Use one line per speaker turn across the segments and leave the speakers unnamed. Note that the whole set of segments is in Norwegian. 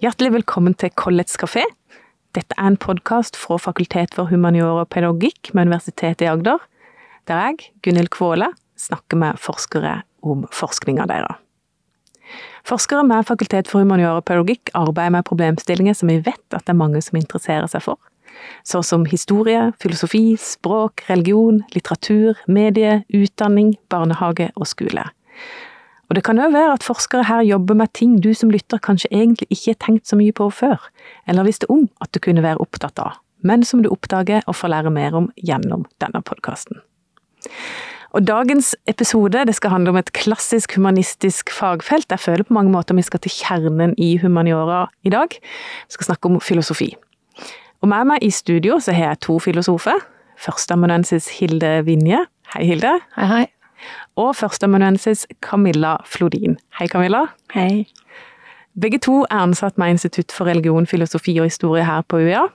Hjertelig velkommen til Collets kafé. Dette er en podkast fra Fakultet for humaniora og pedagogikk med Universitetet i Agder, der jeg, Gunhild Kvåle, snakker med forskere om forskninga deres. Forskere med Fakultet for humaniora og pedagogikk arbeider med problemstillinger som vi vet at det er mange som interesserer seg for, så som historie, filosofi, språk, religion, litteratur, medie, utdanning, barnehage og skole. Og det kan òg være at forskere her jobber med ting du som lytter kanskje egentlig ikke har tenkt så mye på før, eller visste om at du kunne være opptatt av, men som du oppdager og får lære mer om gjennom denne podkasten. Og dagens episode det skal handle om et klassisk humanistisk fagfelt. Jeg føler på mange måter vi skal til kjernen i humaniora i dag. Vi skal snakke om filosofi. Og med meg i studio så har jeg to filosofer. Førsteamanuensis Hilde Vinje. Hei, Hilde.
Hei, hei
og førsteamanuensis Camilla Flodin. Hei, Camilla.
Hei.
Begge to er ansatt med Institutt for religion, filosofi og historie her på UiA.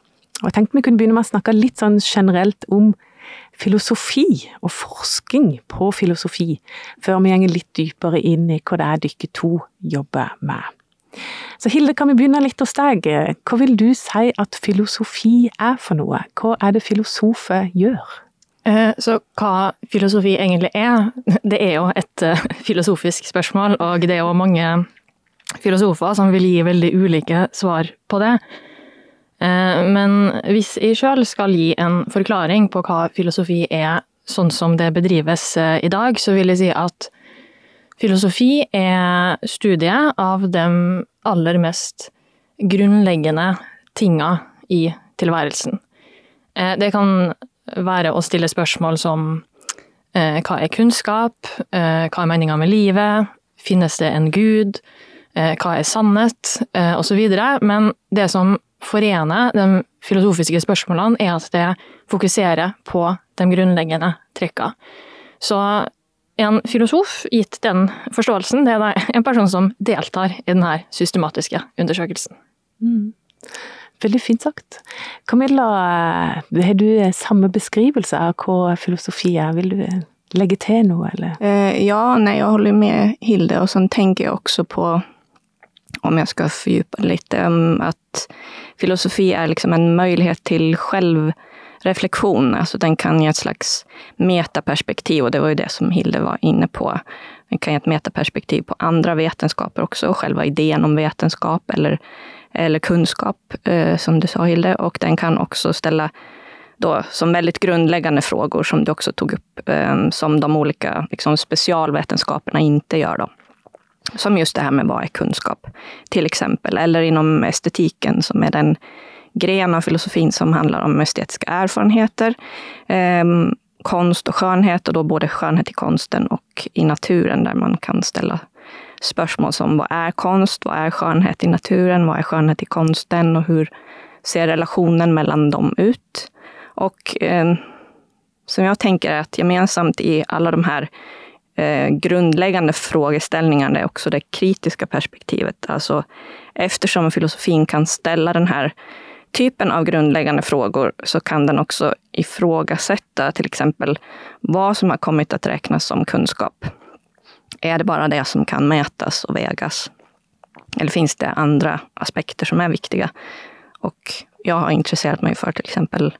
Og jeg tenkte vi kunne begynne med å snakke litt sånn generelt om filosofi og forskning på filosofi, før vi går litt dypere inn i hva det er dere to jobber med. Så Hilde, kan vi begynne litt hos deg. Hva vil du si at filosofi er for noe? Hva er det filosofer gjør?
Eh, så hva filosofi egentlig er, det er jo et eh, filosofisk spørsmål, og det er jo mange filosofer som vil gi veldig ulike svar på det. Eh, men hvis jeg sjøl skal gi en forklaring på hva filosofi er sånn som det bedrives i dag, så vil jeg si at filosofi er studiet av de aller mest grunnleggende tinga i tilværelsen. Det kan være å stille spørsmål som eh, hva er kunnskap, eh, hva er meninga med livet, finnes det en gud, eh, hva er sannhet, eh, osv. Men det som forener de filosofiske spørsmålene, er at det fokuserer på de grunnleggende trekka. Så en filosof, gitt den forståelsen, det er en person som deltar i denne systematiske undersøkelsen. Mm.
Veldig fint sagt. Camilla, har du samme beskrivelse av hva filosofi er? Vil du legge til noe, eller?
Eh, ja, nei, jeg holder med Hilde og sånn tenker jeg også på, om jeg skal fordype litt, at filosofi er liksom en mulighet til selvrefleksjon. Altså den kan gi et slags metaperspektiv og det var jo det som Hilde var inne på. Den kan gi et metaperspektiv på andre vetenskaper også, og selve ideen om vetenskap eller eller kunskap, eh, som du sa Hilde, och den kan också ställa då, som väldigt grundläggande frågor som du också tog upp, eh, som de olika liksom, specialvetenskaperna inte gör. Då. Som just det här med vad är kunskap, till exempel. Eller inom estetiken, som är den gren av filosofin som handlar om estetiska erfarenheter, eh, konst och skönhet, och då både skönhet i konsten och i naturen, där man kan ställa spørsmål som hva er konst, hva er skjønnhet i naturen, hva er skjønnhet i konsten og hvordan ser relasjonen mellom dem ut? Og eh, som jeg tenker er at gemensamt i alle de her eh, grunnleggende spørsmålene er også det kritiske perspektivet. Altså eftersom filosofien kan stille den här typen av grunnleggende frågor så kan den også ifrågasette f.eks. hva som har kommet til å regnes som kunskap. Är det bara det som kan mätas och vägas? Eller finns det andra aspekter som är viktiga? Och jag har intresserat mig för till exempel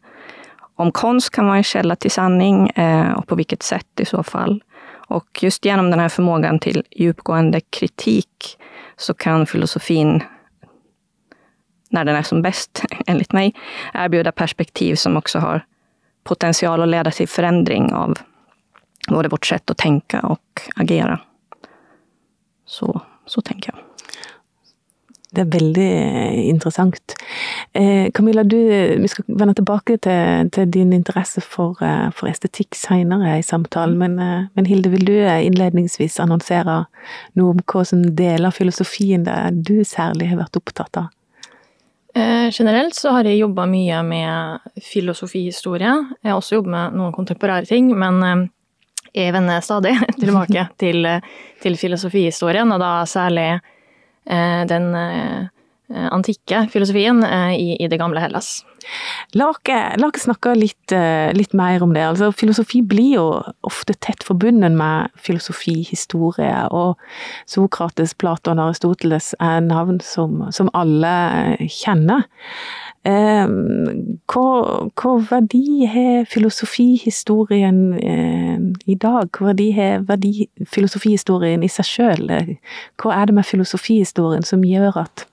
om konst kan vara en källa till sanning eh, och på vilket sätt i så fall. Och just genom den här förmågan till djupgående kritik så kan filosofin, när den är som bäst enligt mig, erbjuda perspektiv som också har potential att leda till förändring av både vårt sätt att tänka och agera. Så, så tenker jeg.
Det er veldig interessant. Eh, Camilla, du, vi skal vende tilbake til, til din interesse for, eh, for estetikk senere i samtalen, men, eh, men, Hilde, vil du innledningsvis annonsere noe om hva som deler filosofien det du særlig har vært opptatt av?
Eh, generelt så har jeg jobba mye med filosofihistorie. Jeg har også jobbet med noen kontemporære ting, men eh, jeg vender stadig tilbake til, til filosofihistorien, og da særlig eh, den eh, antikke filosofien eh, i, i, det gamle Hellas.
La oss snakke litt, litt, mer om det. Altså, filosofi blir jo ofte tett forbundet med filosofihistorie, og Sokrates, Platon og Aristoteles er navn som, som alle kjenner. Eh, hva, hva, verdi har filosofihistorien eh, i dag? Hva verdi har filosofihistorien i seg sjøl? Hva er det med filosofihistorien som gjør at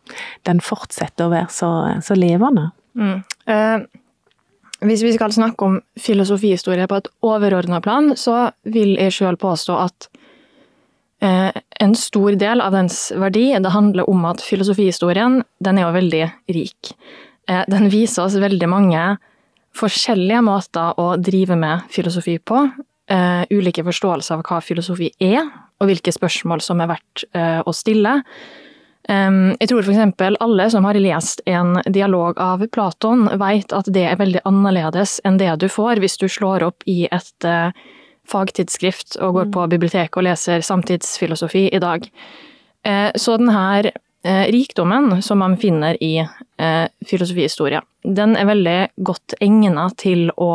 den fortsetter å være så, så levende?
Mm. Eh, hvis vi skal snakke om filosofihistorie på et overordna plan, så vil jeg sjøl påstå at eh, en stor del av dens verdi det handler om at filosofihistorien den er jo veldig rik. Eh, den viser oss veldig mange forskjellige måter å drive med filosofi på. Eh, ulike forståelser av hva filosofi er, og hvilke spørsmål som er verdt eh, å stille. Jeg tror f.eks. alle som har lest en dialog av Platon, vet at det er veldig annerledes enn det du får hvis du slår opp i et fagtidsskrift og går på mm. biblioteket og leser samtidsfilosofi i dag. Så denne rikdommen som man finner i filosofihistorie, den er veldig godt egnet til å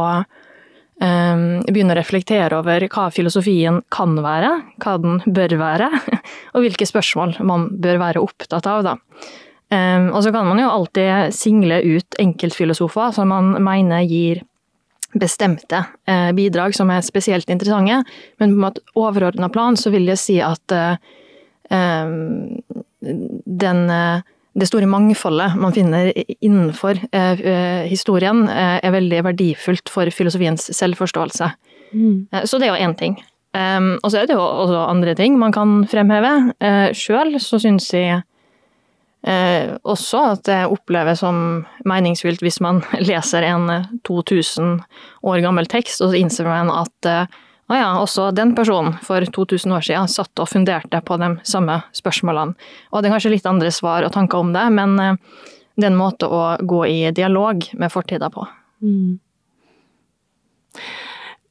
Ehm, begynne å reflektere over hva filosofien kan være, hva den bør være, og hvilke spørsmål man bør være opptatt av. Da. Og så kan man jo alltid single ut enkeltfilosofer som man mener gir bestemte eh, bidrag som er spesielt interessante, men på et overordna plan så vil jeg si at eh, den eh, det store mangfoldet man finner innenfor eh, eh, historien, eh, er veldig verdifullt for filosofiens selvforståelse. Mm. Så det er jo én ting. Og så er det jo også andre ting man kan fremheve. Sjøl så syns jeg Eh, også at det oppleves som meningsfylt hvis man leser en 2000 år gammel tekst, og så innser man at uh, å ja, også den personen for 2000 år siden satt og funderte på de samme spørsmålene. Og det er kanskje litt andre svar og tanker om det, men eh, det er en måte å gå i dialog med fortida på. Mm.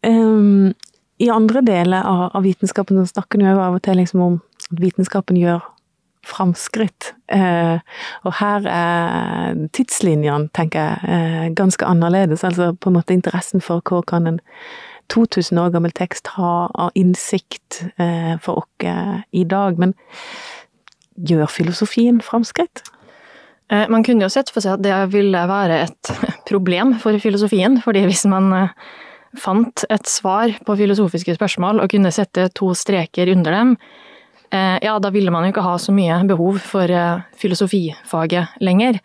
Um, I andre deler av, av vitenskapen snakker vi av og til liksom om at vitenskapen gjør framskritt. Eh, og her er tidslinjene, tenker jeg, eh, ganske annerledes. Altså på en måte interessen for hva kan en 2000 år gammel tekst ha av innsikt eh, for oss eh, i dag. Men gjør filosofien framskritt?
Eh, man kunne jo sett for seg at det ville være et problem for filosofien, fordi hvis man fant et svar på filosofiske spørsmål og kunne sette to streker under dem, ja, da ville man jo ikke ha så mye behov for filosofifaget lenger.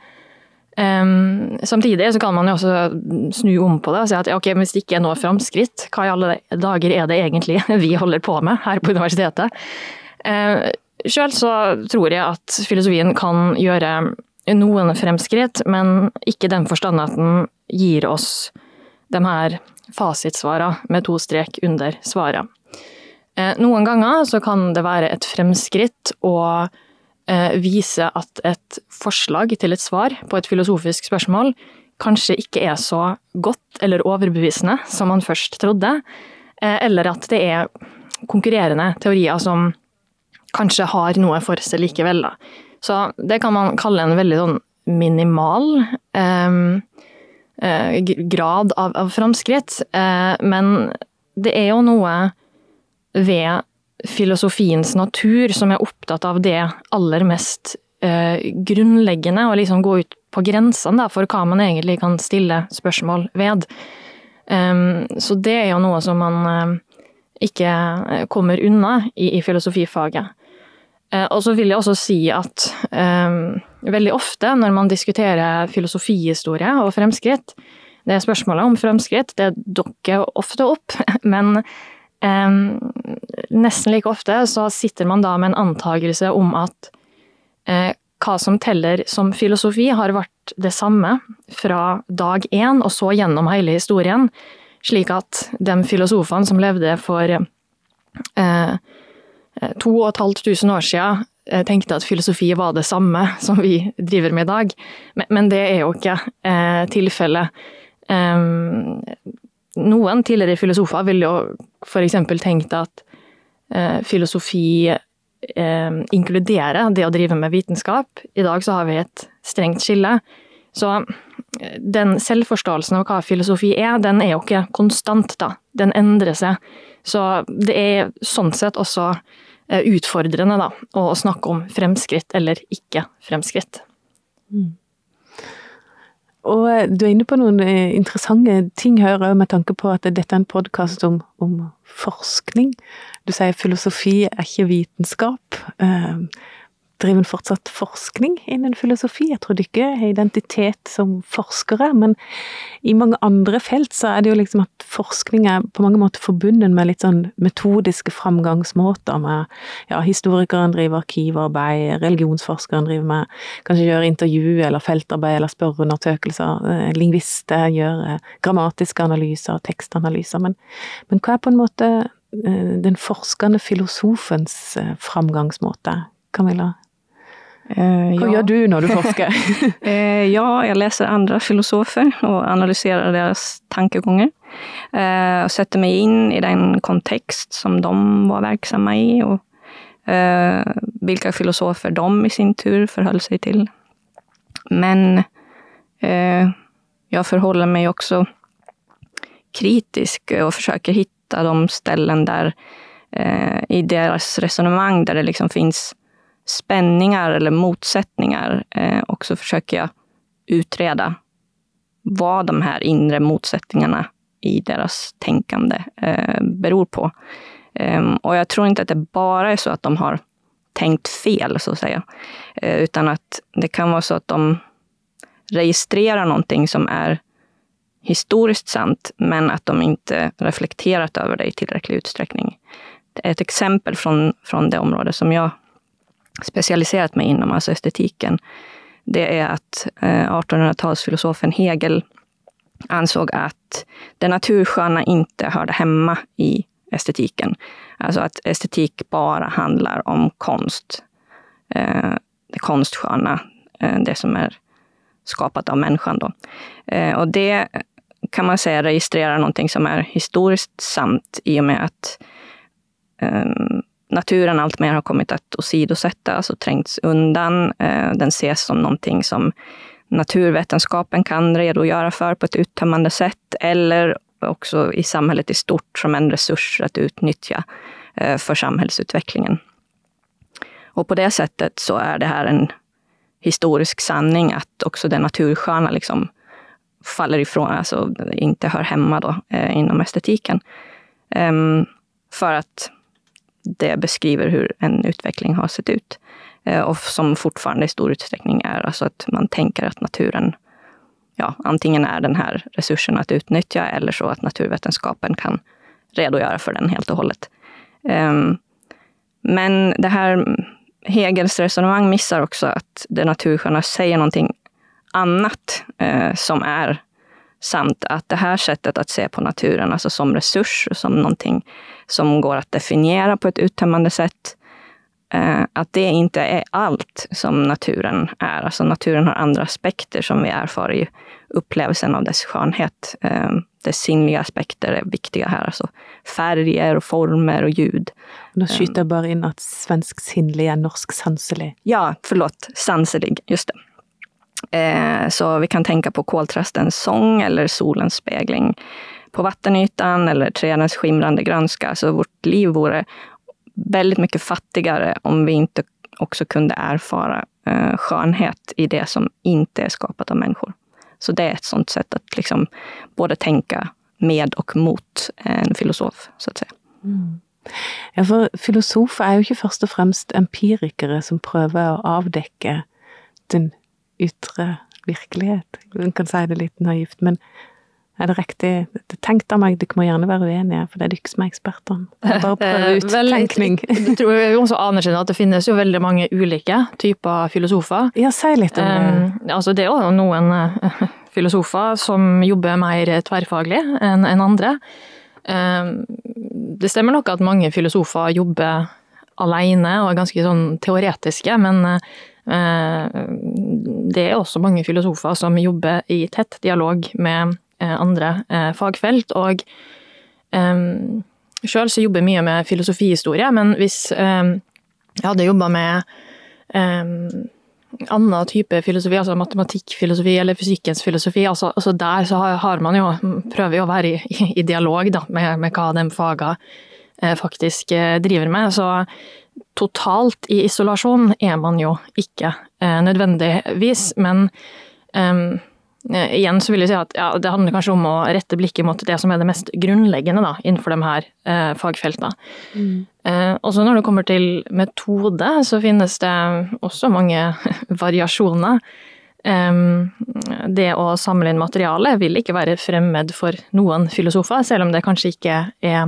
Um, samtidig så kan man jo også snu om på det og si at ok, hvis det ikke er noe framskritt, hva i alle dager er det egentlig vi holder på med her på universitetet? Uh, Sjøl så tror jeg at filosofien kan gjøre noen fremskritt, men ikke den forstand at den gir oss de her fasitsvarene med to strek under svaret. Uh, noen ganger så kan det være et fremskritt å viser at et forslag til et svar på et filosofisk spørsmål kanskje ikke er så godt eller overbevisende som man først trodde, eh, eller at det er konkurrerende teorier som kanskje har noe for seg likevel. Da. Så det kan man kalle en veldig sånn minimal eh, eh grad av, av framskritt, eh, men det er jo noe ved filosofiens natur som er opptatt av det aller mest eh, grunnleggende, og liksom gå ut på grensene for hva man egentlig kan stille spørsmål ved. Um, så det er jo noe som man uh, ikke kommer unna i, i filosofifaget. Uh, og så vil jeg også si at um, veldig ofte når man diskuterer filosofihistorie og fremskritt, det er spørsmålet om fremskritt, det dukker ofte opp, men nesten like ofte så sitter man da med en antagelse om at uh, hva som teller som filosofi, har vært det samme fra dag én og så gjennom hele historien, slik at de filosofene som levde for halvt tusen år siden, uh, tenkte at filosofi var det samme som vi driver med i dag, men, men det er jo ikke tilfellet. Um, noen tidligere filosofer ville jo f.eks. tenkt at eh, filosofi eh, inkluderer det å drive med vitenskap. I dag så har vi et strengt skille. Så den selvforståelsen av hva filosofi er, den er jo ikke konstant, da. Den endrer seg. Så det er sånn sett også eh, utfordrende, da, å snakke om fremskritt eller ikke fremskritt. Mm.
Og eh, du er inne på noen eh, interessante ting her med tanke på at dette er en podkast om, om, forskning. Du sier filosofi er ikke vitenskap. Driver fortsatt forskning innen filosofi. Jeg tror ikke har identitet som forskere, men i mange andre felt så er det jo liksom at forskning er på mange måter forbundet med litt sånn metodiske framgangsmåter. med ja, Historikeren driver arkivarbeid, religionsforskeren driver med kanskje gjør intervju eller feltarbeid eller spørreundersøkelser, eh, lingvister gjør eh, grammatiske analyser, og tekstanalyser. Men, men hva er på en måte eh, den forskende filosofens framgangsmåte? Camilla? Eh, Hva ja. gjør du når du forsker?
eh, ja, jeg leser andre filosofer og analyserer deres tankeganger. Eh, og setter meg inn i den kontekst som de var virksomme i, og eh, hvilke filosofer de i sin tur forholdt seg til. Men eh, jeg forholder meg også kritisk og forsøker finne de stedene der eh, i deres resonnement der det liksom finnes spänningar eller motsättningar eh, och så försöker jag utreda vad de här inre motsättningarna i deras tänkande eh, beror på. Eh, och jag tror inte att det bara är så att de har tänkt fel, så att säga. Eh, utan att det kan vara så att de registrerar någonting som är historiskt sant, men att de inte reflekterat över det i tillräcklig utsträckning. Ett exempel från, från det område som jag specialiserat meg innom, altså estetiken, det er at 1800-talsfilosofen eh, Hegel ansåg att det natursköna inte hörde hemma i estetiken. Alltså att estetik bara handlar om konst. Eh, det konstsköna, eh, det som är skapat av människan. Då. och det kan man säga registrerar någonting som är historiskt sant i och med att naturen alltmer har kommit att sidosette altså trängts undan. Eh, den ses som någonting som naturvetenskapen kan redogöra för på ett uttömmande sätt, eller också i samhället i stort som en resurs att utnyttja for för samhällsutvecklingen. Och på det sättet så är det här en historisk sanning att också det natursköna liksom faller ifrån, alltså inte hör hemma då, eh, inom estetiken. Um, för att det beskriver hur en utveckling har sett ut. Eh, och som fortfarande i stor utsträckning är alltså att man tänker att naturen ja, antingen är den här resursen att utnyttja eller så att naturvetenskapen kan redogöra för den helt och hållet. Ehm, men det här Hegels resonemang missar också att det natursköna säger någonting annat eh, som är samt att det här sättet att se på naturen, alltså som resurs, som någonting som går att definiera på ett uttömmande sätt, at att det inte är allt som naturen är. Alltså naturen har andra aspekter som vi erfar i upplevelsen av dess skönhet. Det dess sinnliga aspekter är viktiga här, alltså färger och former och ljud.
Nå skyter jeg bare inn at svensk sinnlig er norsk sanselig.
Ja, förlåt, sanselig, just det. Eh, så vi kan tänka på koltrastens sång eller solens spegling på vattenytan eller trädens skimrande grönska. Så vårt liv vore väldigt mycket fattigare om vi inte också kunde erfara eh, skönhet i det som inte är skapat av människor. Så det är ett sånt sätt att liksom både tänka med og mot en filosof, så å si. Mm.
Ja, for filosofer er jo ikke først og fremst empirikere som prøver å avdekke den ytre virkelighet. En kan si det litt naivt, men er det riktig? Tenk da meg, dere må gjerne være uenige, for det er dere som er ekspertene. Bare prøve ut Vel, tenkning.
Jeg tror vi også anerkjenner at det finnes jo veldig mange ulike typer filosofer.
Ja, si litt om det.
Um, altså, det er jo noen uh, filosofer som jobber mer tverrfaglig enn en andre. Um, det stemmer nok at mange filosofer jobber alene og er ganske sånn teoretiske, men uh, det er også mange filosofer som jobber i tett dialog med eh, andre eh, fagfelt. Og sjøl så jobber jeg mye med filosofihistorie, men hvis jeg hadde jobba med annen type filosofi, altså matematikkfilosofi eller fysikkens filosofi, altså, altså der så har, man jo, prøver jo å være i, i, dialog da, med, med, hva de fagene eh, faktisk eh, driver med. Så totalt i isolasjon er man jo ikke eh, nødvendigvis, men um, igjen så vil jeg si at ja, det handler kanskje om å rette blikket mot det som er det mest grunnleggende da, innenfor de her eh, fagfeltene. Mm. Eh, også når det kommer til metode, så finnes det også mange variasjoner. Eh, det å samle inn materiale vil ikke være fremmed for noen filosofer, selv om det kanskje ikke er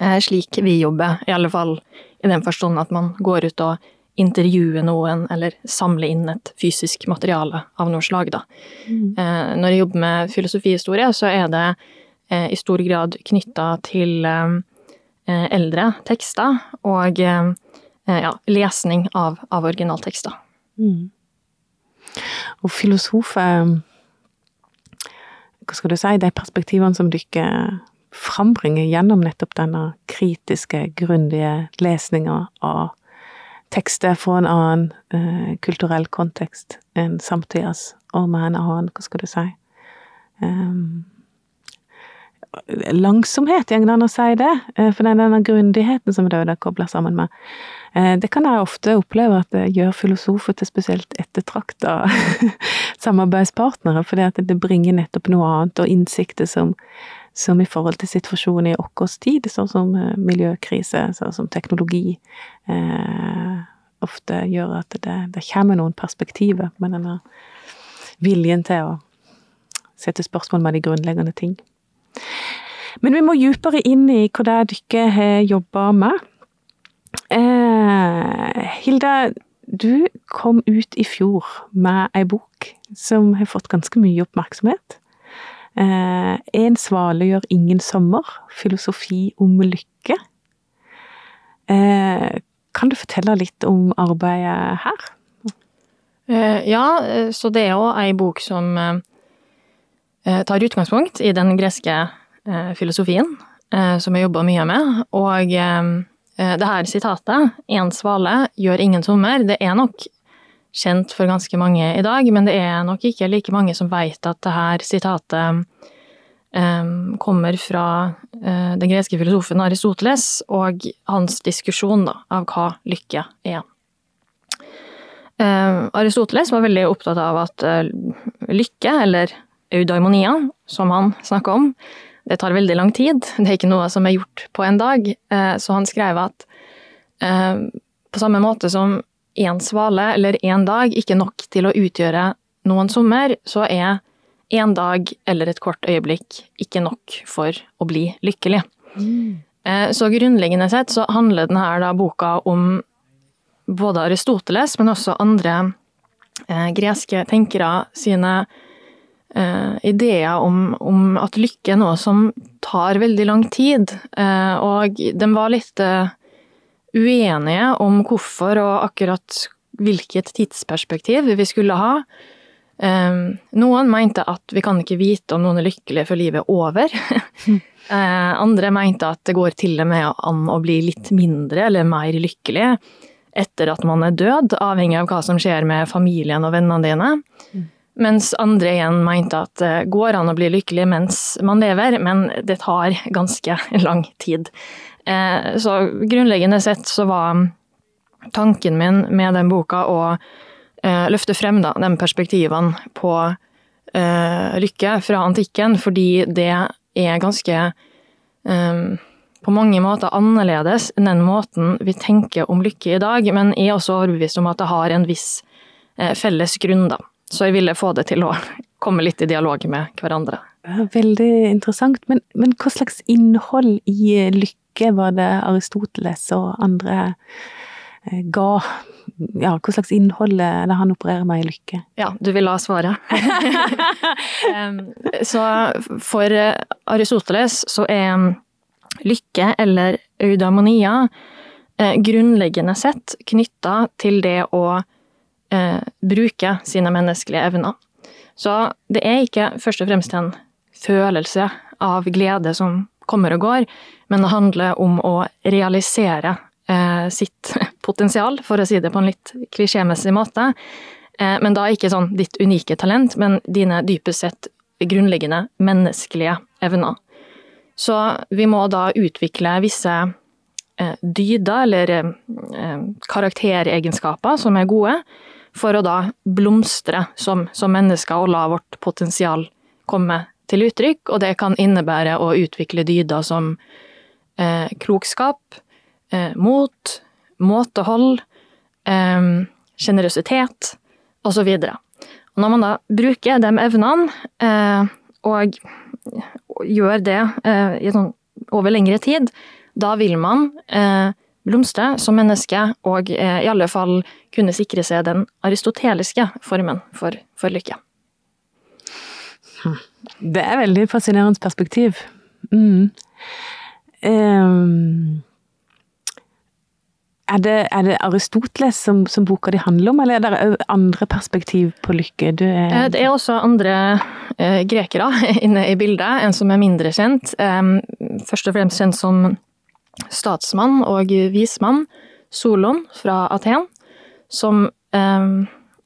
eh, slik vi jobber, i alle fall i den forstand at man går ut og intervjuer noen, eller samler inn et fysisk materiale av noe slag, da. Mm. Eh, når jeg jobber med filosofihistorie, så er det eh, i stor grad knytta til eh, eldre tekster og ja, lesning av, av originaltekster. Mm.
Og filosofer Hva skal du si, de perspektivene som dere frambringer gjennom nettopp denne kritiske, grundige lesninga av tekster fra en annen eh, kulturell kontekst enn samtidas, og med en annen, hva skal du si um, Langsomhet, går det an å si det? Uh, for det er denne grundigheten som det er kobla sammen med. Uh, det kan jeg ofte oppleve at det gjør filosofer til spesielt ettertrakta samarbeidspartnere, fordi at det bringer nettopp noe annet, og innsikter som som i forhold til situasjonen i vår tid, sånn som eh, miljøkrise, sånn som teknologi, eh, ofte gjør at det, det, kommer noen perspektiver med denne viljen til å sette spørsmål med de grunnleggende ting. Men vi må dypere inn i hva det er dere har jobba med. Eh, Hilda, du kom ut i fjor med ei bok som har fått ganske mye oppmerksomhet. Eh, en svale gjør ingen sommer. Filosofi om lykke. Eh, kan du fortelle litt om arbeidet her?
Eh, ja, så det er jo ei bok som tar utgangspunkt i den greske filosofien, som jeg jobba mye med. Og det her sitatet, 'En svale gjør ingen sommer', det er nok kjent for ganske mange i dag, men det er nok ikke like mange som veit at det her sitatet um, kommer fra uh, den greske filosofen Aristoteles og hans diskusjon da, av hva lykke er. Uh, Aristoteles var veldig opptatt av at uh, lykke, eller eudaimonia, som han snakka om, det tar veldig lang tid. Det er ikke noe som er gjort på en dag. Uh, så han skrev at på samme måte som én svale eller én dag ikke nok til å utgjøre noen sommer, så er én dag eller et kort øyeblikk ikke nok for å bli lykkelig. Mm. Så grunnleggende sett så handler denne boka om både Aristoteles, men også andre eh, greske tenkere sine eh, ideer om, om, at lykke er noe som tar veldig lang tid. Eh, og den var litt eh, uenige om hvorfor og akkurat hvilket tidsperspektiv vi skulle ha. Um, noen mente at vi kan ikke vite om noen er lykkelige før livet er over. uh, andre mente at det går til og med an å bli litt mindre eller mer lykkelig etter at man er død, avhengig av hva som skjer med familien og vennene dine. Mm. Mens andre igjen mente at det går an å bli lykkelig mens man lever, men det tar ganske lang tid. Eh, så grunnleggende sett så var tanken min med den boka å eh, løfte frem da, de perspektivene på eh, lykke fra antikken, fordi det er ganske på mange måter annerledes enn den måten vi tenker om lykke i dag, men jeg er også overbevist om at det har en viss felles grunn, da. Så jeg ville få det til å komme litt i dialog med hverandre.
Veldig interessant. Men, men hva slags innhold i lykke lykke var det Aristoteles og andre eh, ga Ja, hva slags innhold er det han opererer med i lykke?
Ja, du vil la svaret. så for Aristoteles så er lykke, eller eudamonia, eh, grunnleggende sett knytta til det å eh, bruke sine menneskelige evner. Så det er ikke først og fremst en følelse av glede som kommer og går, men det handler om å realisere eh, sitt potensial, for å si det på en litt klisjémessig måte. Eh, men da ikke sånn ditt unike talent, men dine dypest sett grunnleggende menneskelige evner. Så vi må da utvikle visse eh, dyder eller eh, karakteregenskaper som er gode, for å da blomstre som, som mennesker og la vårt potensial komme til uttrykk. Og det kan innebære å utvikle dyder som eh, klokskap, eh, mot, måtehold, sjenerøsitet eh, osv. Når man da bruker de evnene, eh, og gjør det eh, sånn, over lengre tid, da vil man eh, blomstre som menneske, og eh, i alle fall kunne sikre seg den aristoteliske formen for, for lykke.
Det er veldig fascinerende perspektiv. Mm. Um, er, det, er, det, Aristoteles som, som, boka di handler om, eller er det andre perspektiv på lykke?
Er... Eh, det er også andre eh, grekere inne i bildet, en som er mindre kjent. Um, først og fremst kjent som statsmann og vismann, Solon fra Aten, som um,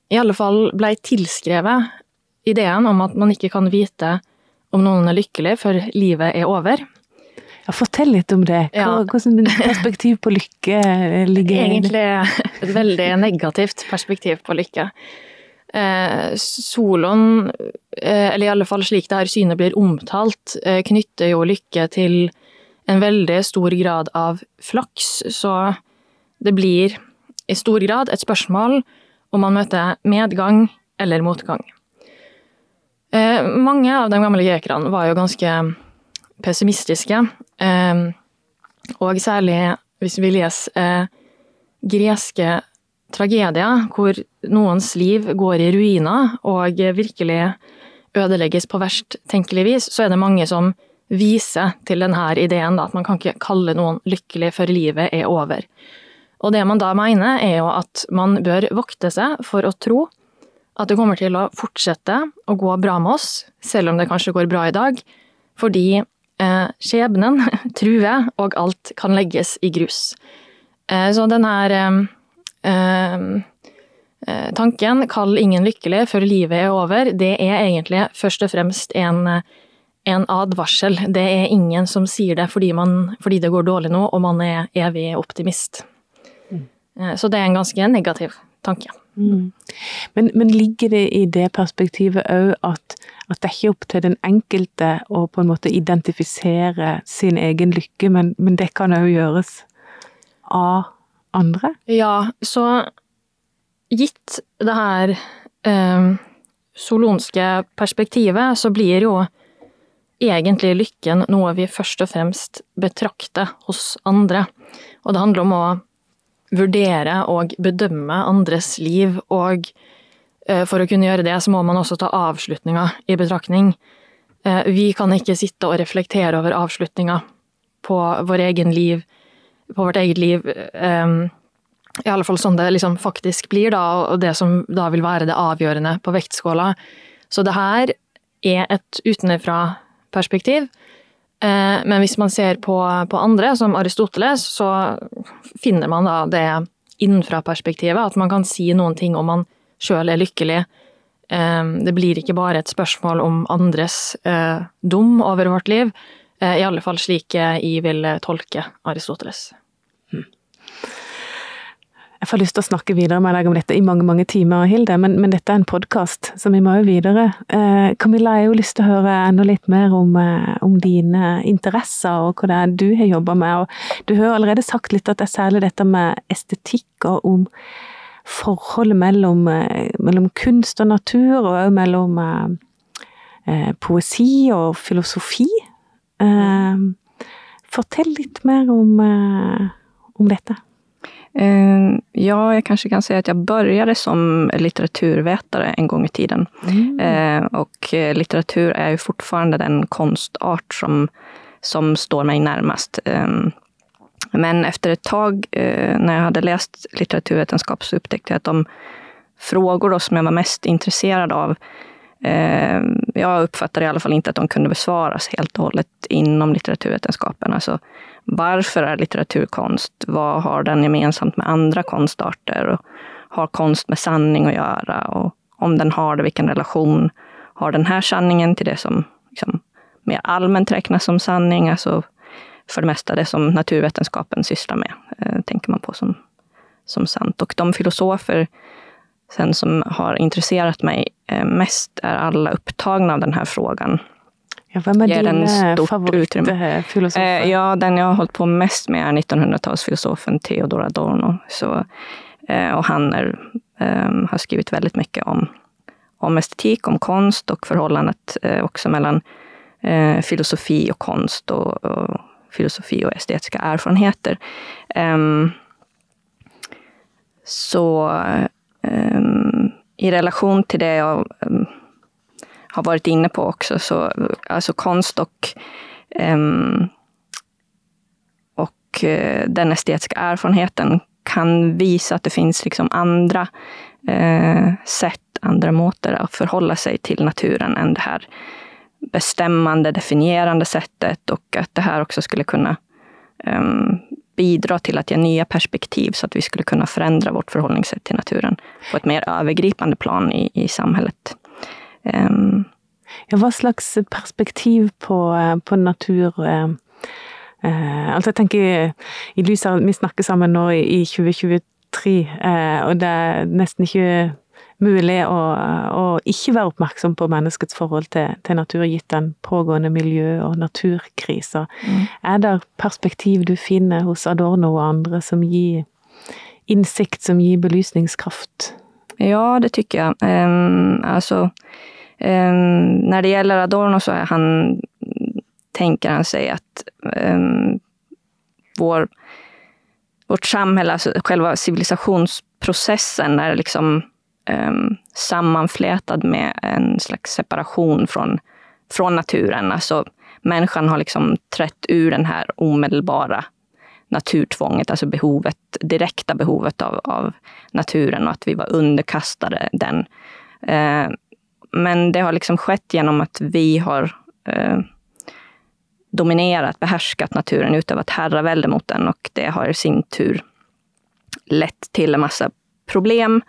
i alle fall blei tilskrevet ideen om at man ikke kan vite om noen er lykkelig før livet er over.
Ja, fortell litt om det. Hva. Hvordan perspektiv på lykke ligger
Egentlig et veldig negativt perspektiv på lykke. Eh, Solon, eh, eller i alle fall slik det her synet blir omtalt, eh, knytter jo lykke til en veldig stor grad av flaks, så det blir i stor grad et spørsmål om man møter medgang eller motgang. Eh, mange av de gamle grekerne var jo ganske pessimistiske, eh, og særlig hvis vi leser eh, greske tragedier hvor noens liv går i ruiner og virkelig ødelegges på verst tenkelig vis, så er det mange som viser til denne ideen at man kan ikke kalle noen lykkelig før livet er over. Og det man da mener, er jo at man bør vokte seg for å tro at det kommer til å fortsette å gå bra med oss, selv om det kanskje går bra i dag, fordi skjebnen truer, og alt kan legges i grus. Eh, så denne eh, eh, tanken 'kall ingen lykkelig før livet er over', det er egentlig først og fremst en, en advarsel. Det er ingen som sier det fordi, man, fordi, det går dårlig nå, og man er evig optimist. Mm. Eh, så det er en ganske negativ tanke. Mm.
Men, men, ligger det i det perspektivet òg at, at, det er ikke opp til den enkelte å på en måte identifisere sin egen lykke, men, men det kan òg gjøres av andre?
Ja, så gitt det her eh, solonske perspektivet, så blir jo egentlig lykken noe vi først og fremst betrakter hos andre. Og det handler om å vurdere og bedømme andres liv, og eh, for å kunne gjøre det, så må man også ta avslutninga i betraktning. Eh, vi kan ikke sitte og reflektere over avslutninga på vår egen liv, på vårt eget liv. Eh, I alle fall sånn det liksom faktisk blir, da, og det som da vil være det avgjørende på vektskåla. Så det her er et utenfra-perspektiv. Eh, men hvis man ser på, på, andre, som Aristoteles, så finner man da det innenfra-perspektivet. At man kan si noen ting om man sjøl er lykkelig. Eh, det blir ikke bare et spørsmål om andres eh, dom over vårt liv. I alle fall slik jeg vil tolke Aristoteles.
Jeg får lyst til å snakke videre med deg om dette i mange mange timer, Hilde, men, men dette er en podkast, så vi må jo videre. Eh, Camilla, jeg har jo lyst til å høre enda litt mer om, eh, om dine interesser og hva det er du har jobba med. Og du har allerede sagt litt at det er særlig dette med estetikk og om forholdet mellom, eh, mellom kunst og natur, og òg mellom eh, eh, poesi og filosofi. Eh, fortell litt mer om, om dette.
Eh, ja, jag kanske kan säga att jag började som litteraturvetare en gång i tiden. Mm. Eh, och litteratur är ju fortfarande den konstart som, som står mig närmast. Eh, men efter ett tag när jag hade läst litteraturvetenskap så upptäckte jag att de frågor som jag var mest intresserad av jag uppfattade i alla fall inte att de kunde besvaras helt och hållet inom litteraturvetenskapen. Alltså, varför är litteratur konst? Vad har den gemensamt med andra konstarter? Har konst med sanning att göra? Och om den har det, vilken relation har den här sanningen till det som liksom, mer allmänt räknas som sanning? Alltså för det mesta det som naturvetenskapen sysslar med, eh, tänker man på som, som sant. Och de filosofer sen som har intresserat mig eh, mest är alla upptagna av den här frågan.
Ja, vem är din favoritfilosof?
Eh, ja, den jag har hållit på mest med är 1900-talsfilosofen Theodor Adorno. Så, eh, och han är, eh, har skrivit väldigt mycket om, om estetik, om konst och förhållandet också mellan filosofi och konst och, och, filosofi och estetiska erfarenheter. Um, så um, i relation till det jag um, har varit inne på också, så alltså konst um, och uh, den estetiska erfarenheten kan visa att det finns liksom andra uh, sätt, andra måter att förhålla sig till naturen än det här bestämmande, definierande sättet och att det här också skulle kunna um, bidra till att ge nya perspektiv så att vi skulle kunna förändra vårt förhållningssätt till naturen på ett mer övergripande plan i, i samhället. Um,
ja, hva slags perspektiv på, på natur uh, eh, Altså, jeg tenker i lys av Vi snakker sammen nå i, i 2023, uh, og det er nesten ikke mulig å, å, ikke være oppmerksom på menneskets forhold til, til natur, gitt den pågående miljø- og naturkrisa. Mm. Er det perspektiv du finner hos Adorno og andre som gir innsikt, som gir belysningskraft?
Ja, det tycker jeg. Um, altså, um, når det gjelder Adorno så er han, tänker han sig att um, vår, vårt samhälle, alltså själva civilisationsprocessen är liksom um, sammanflätad med en slags separation från, naturen. Alltså, människan har liksom trätt ur den här omedelbara naturtvånget, alltså behovet, direkta behovet av, av naturen och att vi var underkastade den. Eh, men det har liksom skett genom att vi har eh, dominerat, behärskat naturen, utövat herravälde mot den och det har i sin tur lett till en massa problem.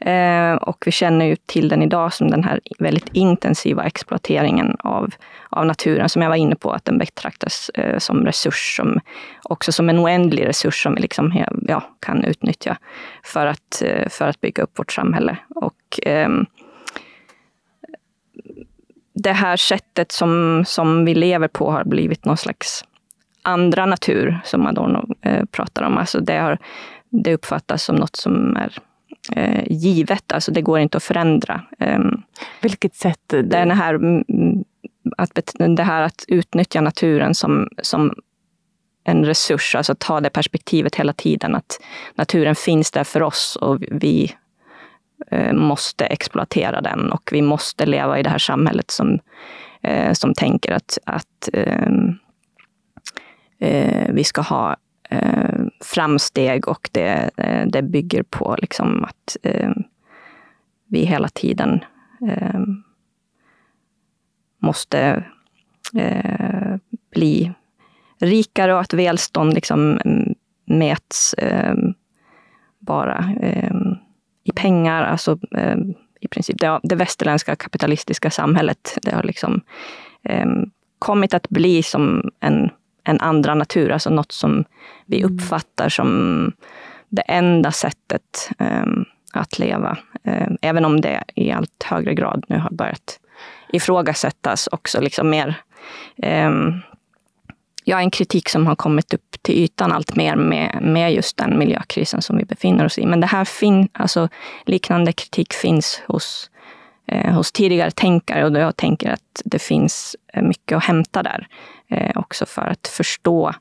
Eh, och vi känner ju till den idag som den här väldigt intensiva exploateringen av, av naturen, som jag var inne på, att den betraktas eh, som resurs, som, också som en oändlig resurs som vi liksom, ja, kan utnyttja för att, eh, för att bygga upp vårt samhälle. Och, eh, det här sättet som, som vi lever på har blivit någon slags andra natur, som Adorno eh, pratar om. Alltså det har det uppfattas som något som är eh, givet, alltså det går inte att förändra. Eh,
Vilket sätt?
Det, det, här, att, det här att utnyttja naturen som, som en resurs, alltså ta det perspektivet hela tiden, att naturen finns där för oss och vi eh, måste exploatera den och vi måste leva i det här samhället som, eh, som tänker att, att ehm, eh, vi ska ha eh, framsteg och det, eh, det bygger på liksom att eh, vi hela tiden eh, måste eh, bli rikare och att välstånd liksom mäts eh, bara i pengar. Alltså i princip det, det västerländska kapitalistiska samhället, det har liksom kommit att bli som en en andra natur, alltså något som vi mm. uppfattar som det enda sättet um, att leva. Um, även om det i allt högre grad nu har börjat ifrågasättas också liksom mer um, ja, en kritik som har kommit upp till ytan allt mer med, med just den miljökrisen som vi befinner oss i. Men det här fin, alltså, liknande kritik finns hos, eh, hos tidigare tänkare och jag tänker att det finns mye mycket att hämta där eh, också för att förstå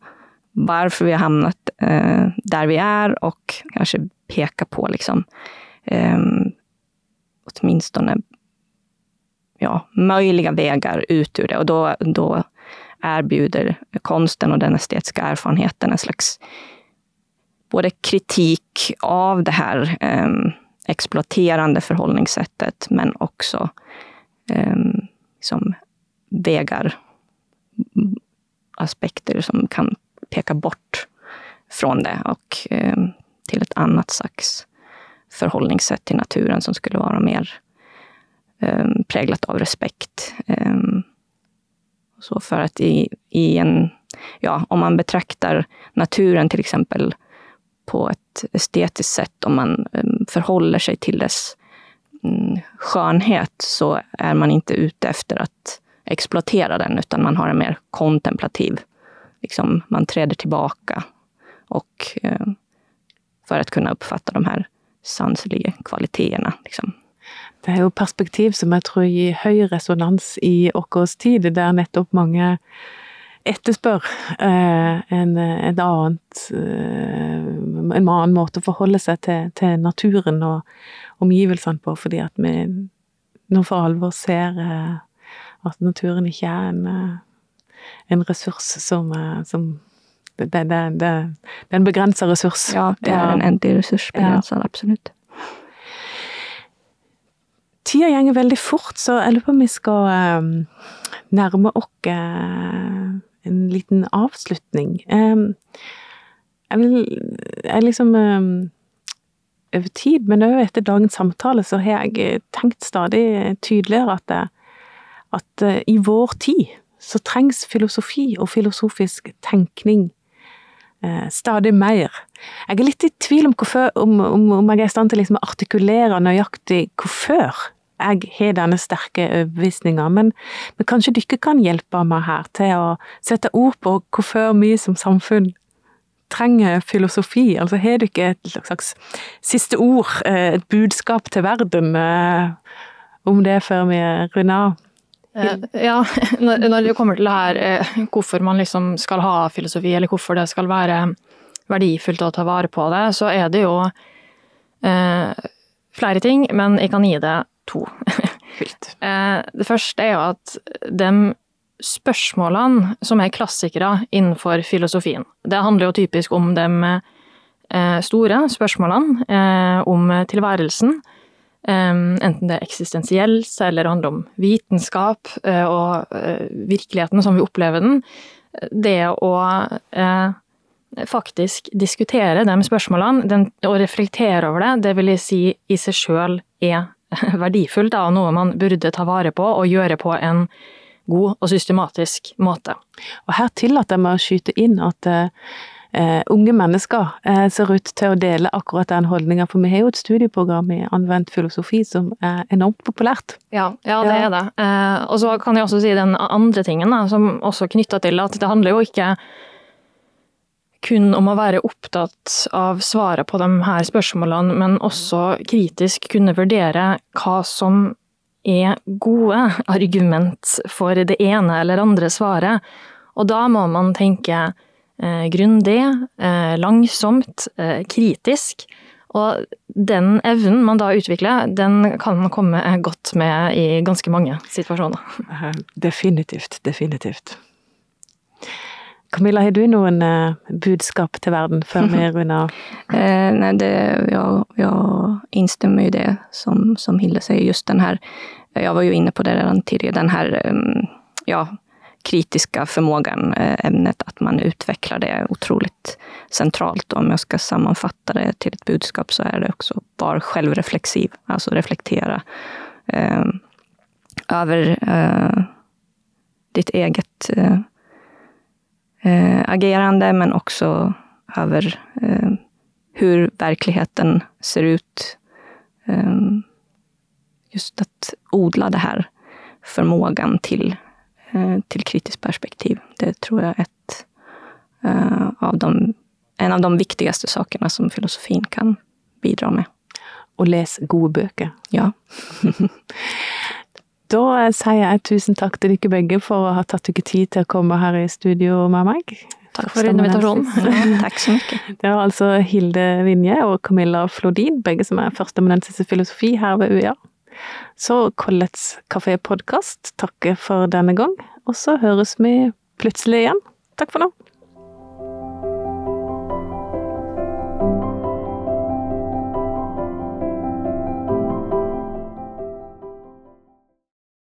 varför vi har hamnat eh, där vi är och kanske peka på liksom, eh, åtminstone ja, möjliga vägar ut ur det. Och då, då erbjuder konsten och den estetiska erfarenheten en slags både kritik av det här eh, exploaterande förhållningssättet, men också eh, liksom vägar aspekter som kan peka bort från det og eh, til et annet slags forholdningssett til naturen som skulle være mer eh, preget av respekt. Eh, så for at i, i en, ja, om man betraktar naturen til eksempel på et estetisk sett, om man um, forholder seg til dess um, skönhet, så er man ikke ute efter att exploatera den, utan man har en mer kontemplativ, liksom, man träder tillbaka och eh, för att kunna uppfatta de her sanselige kvaliteterna. Liksom.
Det er jo perspektiv som jeg tror gir høy resonans i vår tid, der nettopp mange etterspør eh, en, en, annet, eh, en annen måte å forholde seg til, til, naturen og omgivelsene på, fordi at vi nå for alvor ser eh, at naturen ikke er en, eh, en ressurs som, eh, som det, det, det, det, er en begrensa ressurs.
Ja, det er en endelig ressurs. Begrensa, ja. absolutt.
Tida gjenger veldig fort, så jeg lurer på om vi skal um, nærme oss en liten avslutning. Jeg vil jeg liksom Over tid, men òg etter dagens samtale, så har jeg tenkt stadig tydeligere at, at uh, i vår tid så trengs filosofi og filosofisk tenkning eh, stadig mer. Jeg er litt i tvil om, hvorfor, om, om, om jeg er i stand til liksom å artikulere nøyaktig hvorfor jeg har denne sterke overbevisninga, men, men, kanskje dere kan hjelpe meg her til å sette ord på hvorfor vi som samfunn trenger filosofi. Altså har dere et slags siste ord, eh, et budskap til verden eh, om det før vi runder av?
Eh, ja, når det kommer til det her eh, hvorfor man liksom skal ha filosofi, eller hvorfor det skal være verdifullt å ta vare på det, så er det jo eh, flere ting, men jeg kan gi det to. eh, det første er jo at de spørsmålene som er klassikere innenfor filosofien, det handler jo typisk om de store spørsmålene om tilværelsen, enten det er eksistensielt eller handler om vitenskap eh, og eh, virkeligheten som vi opplever den. Det å eh, faktisk diskutere de spørsmålene og reflektere over det, det vil jeg si i seg sjøl er verdifullt og noe man burde ta vare på og gjøre på en god og systematisk måte.
Og her tillater jeg meg å skyte inn at eh, unge mennesker eh, ser ut til å dele akkurat den holdninga. For vi har jo et studieprogram i anvendt filosofi som er enormt populært.
Ja, ja det er det. Eh, og så kan jeg også si den andre tingen, da, som også knytta til at det handler jo ikke kun om å være opptatt av svaret på de her spørsmålene, men også kritisk kunne vurdere hva som er gode argument for det ene eller andre svaret. Og da må man tenke grundig, eh, langsomt, eh, kritisk. Og den evnen man da utvikler, den kan man komme godt med i ganske mange situasjoner.
Eh, definitivt, definitivt. Camilla, har du noen eh, budskap til verden før vi runder av?
eh, nej, det, jag, jag instämmer i det som, som Hilde sier. just den her, Jeg var jo inne på det tidligere. tidigare, den her ja, kritiska förmågan, eh, ämnet, att man utvecklar det otroligt centralt. Om jag ska sammanfatta det till ett budskap så är det också var självreflexiv, alltså reflektera eh, över eh, ditt eget eh, eh agerande, men också över eh, hur verkligheten ser ut. just att odla det här förmågan till til kritisk perspektiv. Det tror jeg er et uh, av de, en av de viktigste sakene som filosofien kan bidra med.
Og les gode bøker.
Ja.
da sier jeg tusen takk til dere begge for å ha tatt dere tid til å komme her i studio med meg.
Takk for invitasjonen.
Ja, takk så mye.
Det var altså Hilde Vinje og Camilla Flodin, begge som er førsteamanuensis i filosofi her ved UiA. Så Collets kafépodkast takker for denne gang, og så høres vi plutselig igjen. Takk for nå.